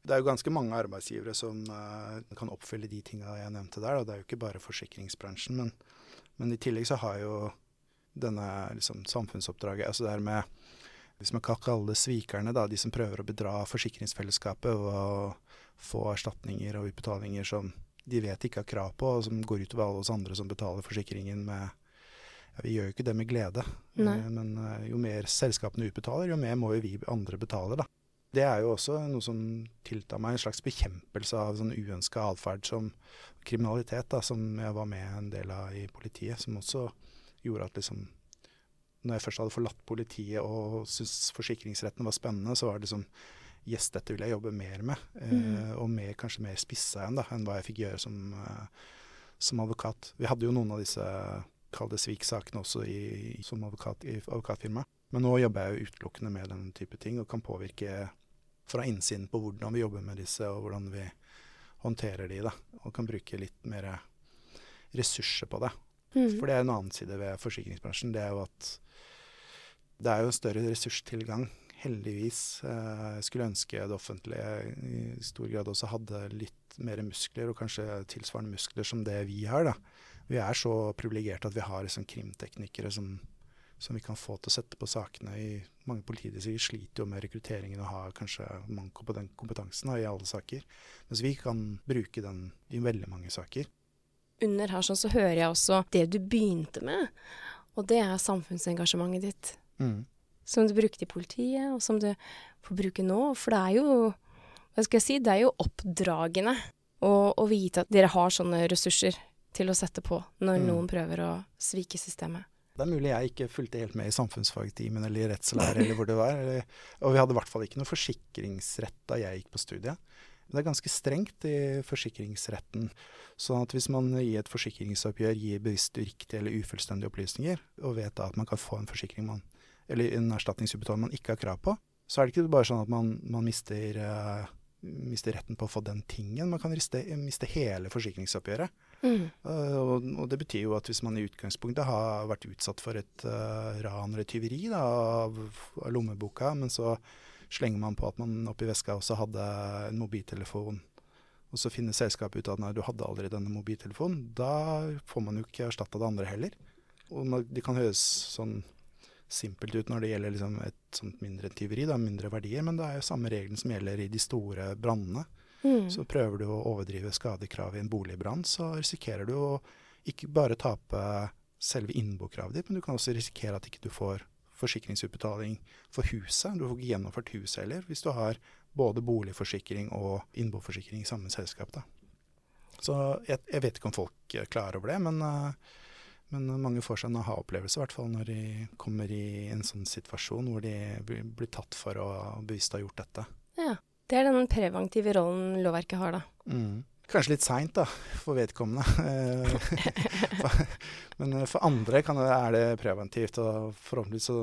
Det er jo ganske mange arbeidsgivere som uh, kan oppfylle de tinga jeg nevnte der. Og det er jo ikke bare forsikringsbransjen, men, men i tillegg så har jo denne liksom, samfunnsoppdraget Altså det her med hvis man kan kalle svikerne, da, de som prøver å bedra forsikringsfellesskapet og få erstatninger og utbetalinger som de vet ikke har krav på, og som går utover alle oss andre som betaler forsikringen med ja, Vi gjør jo ikke det med glede, Nei. Eh, men eh, jo mer selskapene utbetaler, jo mer må jo vi andre betale. da. Det er jo også noe som tiltar meg en slags bekjempelse av sånn uønska atferd som kriminalitet, da, som jeg var med en del av i politiet, som også gjorde at liksom når jeg først hadde forlatt politiet og syntes forsikringsretten var spennende, så var det liksom Yes, dette vil jeg jobbe mer med. Mm. og mer, kanskje mer spissa igjen da, enn hva jeg fikk gjøre som, eh, som advokat. Vi hadde jo noen av disse kall det sviksakene også i, som advokat i advokatfirmaet. Men nå jobber jeg jo utelukkende med den type ting, og kan påvirke fra innsiden på hvordan vi jobber med disse, og hvordan vi håndterer de. da, Og kan bruke litt mer ressurser på det. Mm. For det er en annen side ved forsikringsbransjen. Det er jo at det er jo større ressurstilgang, heldigvis. Eh, jeg skulle ønske det offentlige i stor grad også hadde litt mer muskler, og kanskje tilsvarende muskler som det vi har. da. Vi er så privilegerte at vi har liksom krimteknikere som, som, vi kan få til å sette på sakene. I mange politidistrikter sliter jo med rekrutteringen og har kanskje manko på den kompetansen da, i alle saker. Mens vi kan bruke den i veldig mange saker. Under her sånn så hører jeg også det du begynte med, og det er samfunnsengasjementet ditt. Mm. Som du brukte i politiet, og som du får bruke nå. For det er jo Hva skal jeg si? Det er jo oppdragende å, å vite at dere har sånne ressurser til å sette på når mm. noen prøver å svike systemet. Det er mulig jeg ikke fulgte helt med i samfunnsfagtimen eller i rettslære eller hvor det var. Og vi hadde i hvert fall ikke noe forsikringsrett da jeg gikk på studiet. Det er ganske strengt i forsikringsretten. Sånn at hvis man i et forsikringsoppgjør gir bevisst uriktige eller ufullstendige opplysninger, og vet da at man kan få en forsikring man eller en erstatningsutbetaling man ikke har krav på, så er det ikke bare sånn at man, man mister, uh, mister, retten på å få den tingen. Man kan riste, miste hele forsikringsoppgjøret. Mm. Uh, og, og, det betyr jo at hvis man i utgangspunktet har vært utsatt for et uh, ran eller tyveri da, av, av, lommeboka, men så slenger man på at man oppi veska også hadde en mobiltelefon, og så finner selskapet ut at nei, du hadde aldri denne mobiltelefonen, da får man jo ikke erstatta det andre heller. Og det kan høres sånn simpelt ut når det gjelder liksom et sånt mindre tyveri, da, mindre verdier, men det er jo samme regelen som gjelder i de store brannene. Mm. Så prøver du å overdrive skadekravet i en boligbrann, så risikerer du å ikke bare tape selve innbokravet ditt, men du kan også risikere at ikke du får forsikringsutbetaling for huset. Du får ikke gjennomført huset heller, hvis du har både boligforsikring og innboforsikring i samme selskap. Da. Så jeg, jeg, vet ikke om folk er klar over det, men uh, men mange får seg en aha-opplevelse, i hvert fall når de kommer i en sånn situasjon hvor de blir tatt for å bevisst ha gjort dette. Ja. Det er den preventive rollen lovverket har, da. Mm. Kanskje litt seint, da, for vedkommende. Men eh, for andre det, er det preventivt, og forhåpentligvis så,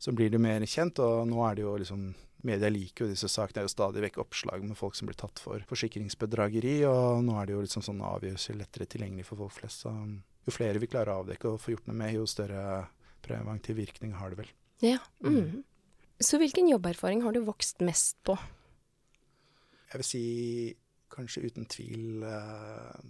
så, blir det mer kjent. Og nå er det jo liksom Media liker jo disse sakene. Det er jo stadig vekk oppslag med folk som blir tatt for forsikringsbedrageri, og nå er det jo liksom sånn avgjørelser lettere tilgjengelig for folk flest. Så jo flere vi klarer å avdekke og få gjort noe med, jo større preventiv virkning har det vel. Ja. Mm. Mm. Så hvilken jobberfaring har du vokst mest på? jeg vil si kanskje uten tvil eh,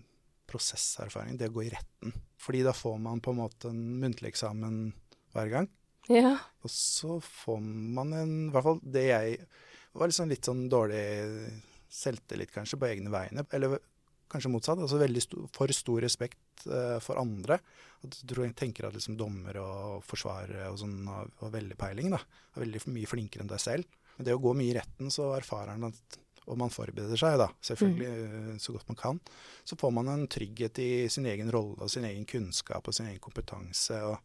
prosesserfaring, det å gå i retten. Fordi da får man på en måte en muntlig eksamen hver gang. Ja. Og så får man en I hvert fall det jeg var liksom litt sånn dårlig selvtillit kanskje på egne vegne. Eller kanskje motsatt. altså veldig sto, For stor respekt uh, for andre. At du tenker at liksom dommer og forsvarere og sånn har veldig peiling. da, Er veldig mye flinkere enn deg selv. Men det å gå mye i retten, så erfarer han at og man forbereder seg, da, selvfølgelig mm. så godt man kan, så får man en trygghet i sin egen rolle og sin egen kunnskap og sin egen kompetanse. og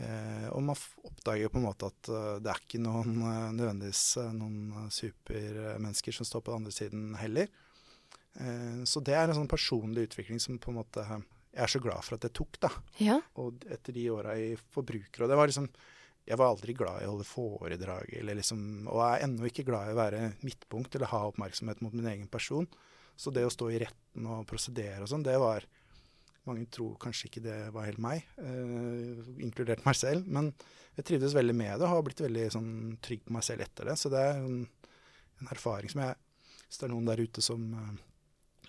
Eh, og man oppdager på en måte at uh, det er ikke noen uh, nødvendigvis noen supermennesker som står på den andre siden heller. så det er en sånn personlig utvikling som på en måte jeg er så glad for at det tok. da. Ja. Og etter de åra i Forbruker og det var liksom, Jeg var aldri glad i å holde foredrag, liksom, og er ennå ikke glad i å være midtpunkt eller ha oppmerksomhet mot min egen person. Så det å stå i retten og prosedere og sånn, det var mange tror kanskje ikke det var helt meg, eh, inkludert meg selv. Men jeg trivdes veldig med det og har blitt veldig sånn, trygg på meg selv etter det. Så det er en, en erfaring som jeg Hvis det er noen der ute som eh,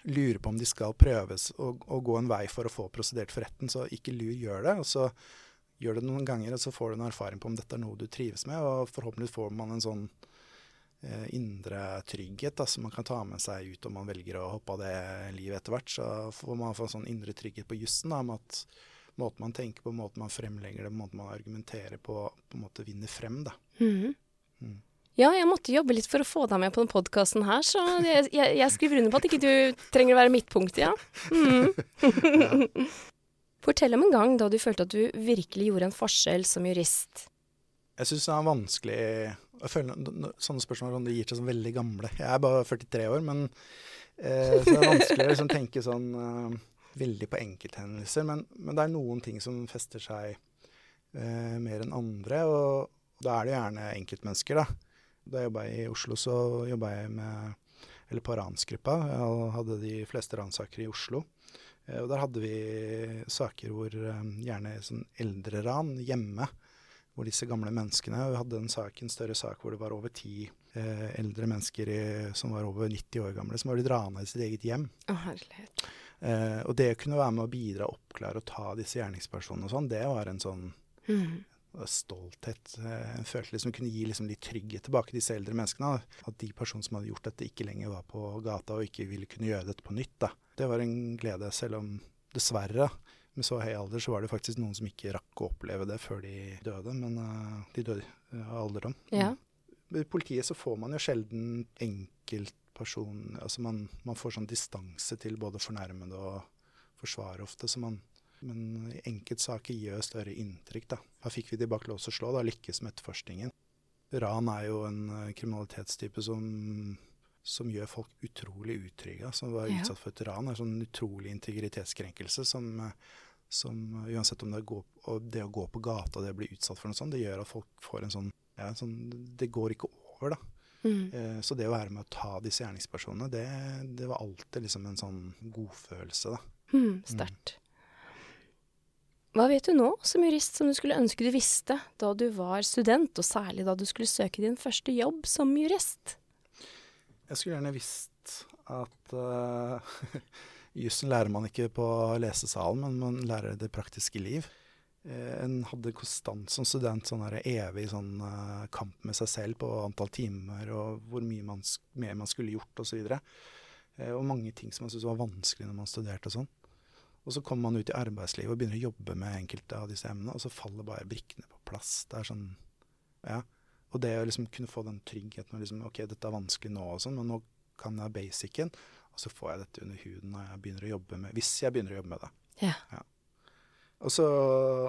lurer på om de skal prøves og, å, gå en vei for å få prosedert for retten, så ikke lur, gjør det. Og så gjør det noen ganger, og så får du en erfaring på om dette er noe du trives med. Og forhåpentligvis får man en sånn Eh, indre trygghet da, som man kan ta med seg ut om man velger å hoppe av det livet etter hvert. Så får man få en sånn indre trygghet på jussen om at måten man tenker på, måten man fremlegger det, måten man argumenterer på, på en måte vinner frem. da. Mm. Mm. Ja, jeg måtte jobbe litt for å få deg med på denne podkasten her, så jeg, jeg, jeg, skriver under på at ikke du trenger å være midtpunktet, ja. Mm. ja. Fortell om en gang da du følte at du virkelig gjorde en forskjell som jurist. Jeg syns det er vanskelig føler Sånne spørsmål sånn, gir seg som veldig gamle. Jeg er bare 43 år, men eh, så det er vanskelig å liksom, tenke sånn eh, veldig på enkelthendelser. Men, men, det er noen ting som fester seg eh, mer enn andre, og da er det gjerne enkeltmennesker, da. Da jeg jobba i Oslo, så jobba jeg med eller på ransgruppa. Jeg hadde de fleste ransaker i Oslo. Uh, og der hadde vi saker hvor gjerne sånn eldreran hjemme hvor disse gamle menneskene Vi hadde en sak, en større sak hvor det var over ti eh, eldre mennesker i, som var over 90 år gamle, som var blitt rana i sitt eget hjem. Å, herlighet. Eh, og det å kunne være med å bidra, oppklare og ta disse gjerningspersonene og sånn, det var en sånn mm. stolthet. en følelse følte liksom kunne gi liksom litt trygghet tilbake til disse eldre menneskene. At de personene som hadde gjort dette, ikke lenger var på gata og ikke ville kunne gjøre dette på nytt. Da. Det var en glede, selv om dessverre med så høy alder så var det faktisk noen som ikke rakk å oppleve det før de døde. Men uh, de døde av alderdom. Ja. I politiet så får man jo sjelden enkeltperson Altså man, man, får sånn distanse til både fornærmede og forsvarer ofte. Så man, men enkeltsaker jo større inntrykk. Da Da fikk vi de bak lås og slå. Da lykkes med etterforskningen. Ran er jo en uh, kriminalitetstype som som gjør folk utrolig utrygge. Som var utsatt for et ran. En sånn utrolig integritetskrenkelse som, som uansett om det, går, det, å gå på gata det å bli utsatt for noe sånt, det gjør at folk får en sånn, ja, sånn Det går ikke over, da. Mm. Eh, så det å være med å ta disse gjerningspersonene, det, det var alltid liksom en sånn godfølelse, da. Mm, Sterkt. Hva vet du nå som jurist som du skulle ønske du visste da du var student, og særlig da du skulle søke din første jobb som jurist? Jeg skulle gjerne visst at uh, jussen lærer man ikke på lesesalen, men man lærer det praktiske liv. Uh, en hadde konstant som student sånn evig sånn, uh, kamp med seg selv på antall timer og hvor mye man, mer man skulle gjort osv. Uh, og mange ting som man syntes var vanskelig når man studerte og sånn. Og så kommer man ut i arbeidslivet og begynner å jobbe med enkelte av disse emnene, og så faller bare brikkene på plass. Det er sånn, ja. Og det å liksom kunne få den tryggheten og liksom, OK, dette er vanskelig nå, og sånn, men nå kan jeg basicen, og så får jeg dette under huden når jeg begynner å jobbe med Hvis jeg begynner å jobbe med det. Ja. ja. Og så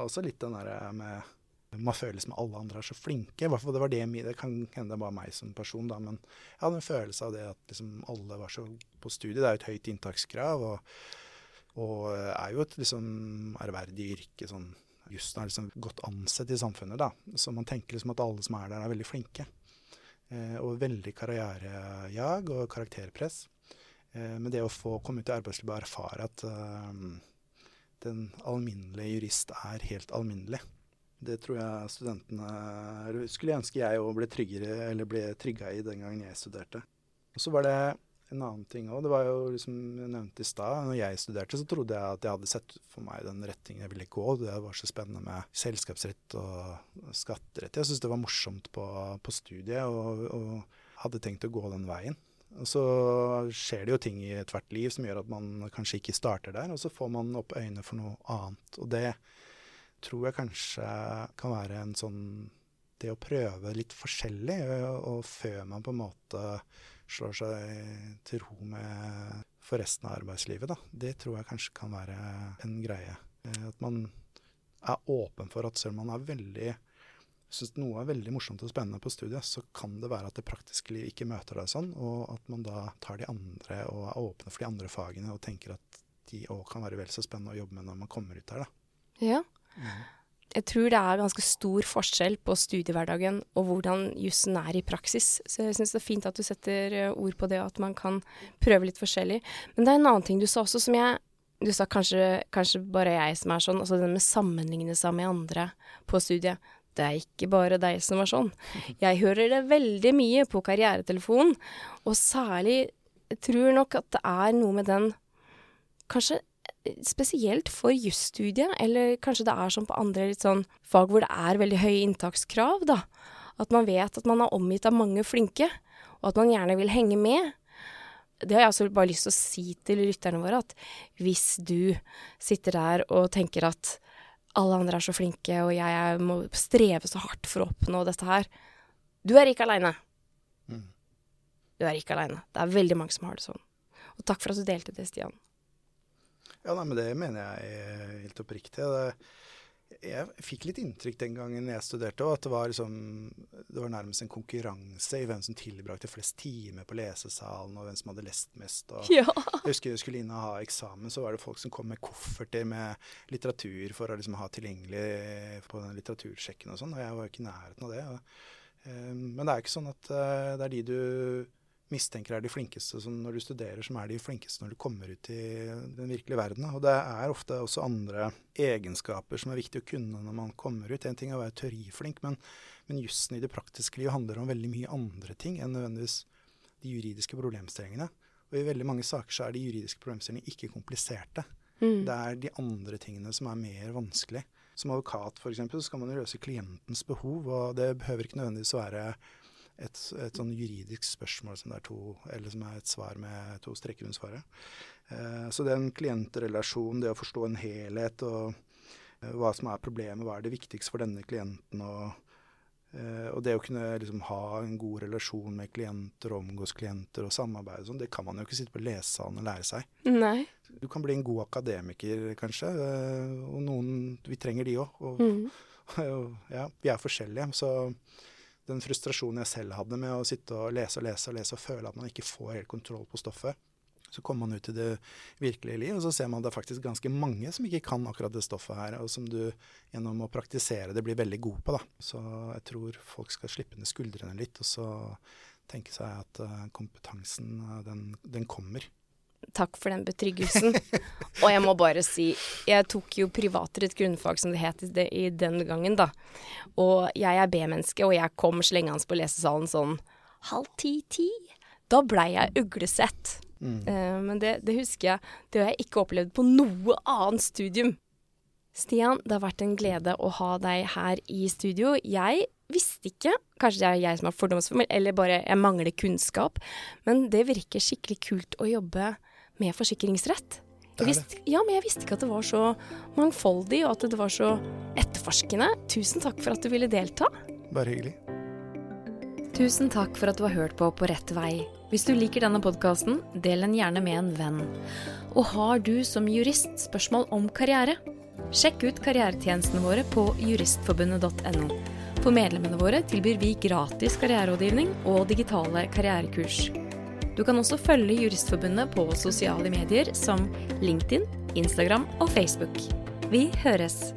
også litt den derre med man føler som alle andre er så flinke. hvert fall det var det, det kan hende det var meg som person, da, men jeg hadde en følelse av det at liksom alle var så på studiet. Det er jo et høyt inntakskrav, og, og er jo et liksom ærverdig yrke sånn jussen er liksom godt ansett i samfunnet. da. Så man tenker liksom at alle som er der, er veldig flinke. Eh, og veldig karrierejag og karakterpress. Eh, men det å få komme ut i arbeidslivet og erfare at eh, den alminnelige jurist er helt alminnelig, det tror jeg studentene Skulle ønske jeg òg ble ble trygga i den gangen jeg studerte. Og så var det en annen ting òg. Det var jo liksom jeg nevnte i stad, når jeg studerte, så trodde jeg at jeg hadde sett for meg den retningen jeg ville gå. Det var så spennende med selskapsrett og skatterett. Jeg syntes det var morsomt på, på studiet, og, og, hadde tenkt å gå den veien. Og så skjer det jo ting i ethvert liv som gjør at man kanskje ikke starter der, og så får man opp øynene for noe annet. Og det tror jeg kanskje kan være en sånn Det å prøve litt forskjellig, og, og før man på en måte slår seg til ro med for resten av arbeidslivet. Da. Det tror jeg kanskje kan være en greie. Eh, at man er åpen for at selv om man er veldig syns noe er veldig morsomt og spennende på studiet, så kan det være at det praktiske liv ikke møter deg sånn, og at man da tar de andre og er åpne for de andre fagene og tenker at de òg kan være vel så spennende å jobbe med når man kommer ut der. Da. Ja. Mm jeg tror det er ganske stor forskjell på studiehverdagen og hvordan jussen er i praksis. Så jeg syns det er fint at du setter eh, ord på det, og at man kan prøve litt forskjellig. Men det er en annen ting du sa også som jeg Du sa kanskje, kanskje bare jeg som er sånn, altså det med å sammenligne seg med andre på studiet. Det er ikke bare deg som er sånn. Jeg hører det veldig mye på karrieretelefonen, og særlig jeg tror nok at det er noe med den Kanskje spesielt for jusstudiet, eller kanskje det er sånn på andre litt sånn fag hvor det er veldig høye inntakskrav, da. At man vet at man er omgitt av mange flinke, og at man gjerne vil henge med. Det har jeg altså bare lyst til å si til lytterne våre, at hvis du sitter der og tenker at alle andre er så flinke, og jeg må streve så hardt for å oppnå dette her Du er ikke aleine. Mm. Du er ikke aleine. Det er veldig mange som har det sånn. Og takk for at du delte det, Stian. Ja, nei, men det mener jeg helt oppriktig. Jeg fikk litt inntrykk den gangen jeg studerte òg, at det var, liksom, det var nærmest en konkurranse i hvem som tilbrakte flest timer på lesesalen, og hvem som hadde lest mest. Ja. Jeg husker jeg skulle inn og ha eksamen, så var det folk som kom med kofferter med litteratur for å liksom ha tilgjengelig på den litteratursjekken og sånn, og jeg var jo ikke i nærheten av det. Og, um, men det er ikke sånn at uh, det er de du mistenker er de flinkeste som når du studerer, som er de flinkeste når du kommer ut i den virkelige verden. Og det er ofte også andre egenskaper som er viktig å kunne når man kommer ut. En ting er å være teoriflink, men, men jussen i det praktiske livet handler om veldig mye andre ting enn nødvendigvis de juridiske problemstillingene. Og i veldig mange saker så er de juridiske problemstillingene ikke kompliserte. Mm. Det er de andre tingene som er mer vanskelig. Som advokat f.eks. så skal man løse klientens behov, og det behøver ikke nødvendigvis være et, et sånn juridisk spørsmål som, er to, eller som er et svar med to strekker under svaret. Eh, så den klientrelasjonen, det å forstå en helhet og eh, hva som er problemet, hva er det viktigste for denne klienten, og, eh, og det å kunne liksom, ha en god relasjon med klienter, omgås klienter og samarbeide sånn, det kan man jo ikke sitte på lesesalen og lære seg. Nei. Du kan bli en god akademiker, kanskje, eh, og noen Vi trenger de òg. Og, mm. og ja, vi er forskjellige. så den frustrasjonen jeg selv hadde med å sitte og lese og lese og lese og føle at man ikke får helt kontroll på stoffet. Så kommer man ut i det virkelige liv, og så ser man at det er faktisk ganske mange som ikke kan akkurat det stoffet her, og som du gjennom å praktisere det blir veldig god på. da. Så jeg tror folk skal slippe ned skuldrene litt, og så tenke seg at uh, kompetansen, uh, den, den kommer. Takk for den betryggelsen. Og jeg må bare si, jeg tok jo privatrett grunnfag, som det het i den gangen, da. Og jeg er B-menneske, og jeg kom slengende på lesesalen sånn halv ti-ti. Da blei jeg uglesett. Mm. Uh, men det, det, husker jeg. Det har jeg ikke opplevd på noe annet studium. Stian, det har vært en glede å ha deg her i studio. Jeg visste ikke, kanskje det er jeg som er fordomsfull, eller bare jeg mangler kunnskap, men det virker skikkelig kult å jobbe med forsikringsrett. Visste, ja, men jeg visste ikke at det var så mangfoldig, og at det var så etterforskende. Tusen takk for at du ville delta. Bare hyggelig. Tusen takk for at du har hørt på På rett vei. Hvis du liker denne podkasten, del den gjerne med en venn. Og har du som jurist spørsmål om karriere? Sjekk ut karrieretjenestene våre på juristforbundet.no. For medlemmene våre tilbyr vi gratis karriererådgivning og digitale karrierekurs. Du kan også følge Juristforbundet på sosiale medier som LinkedIn, Instagram og Facebook. Vi høres!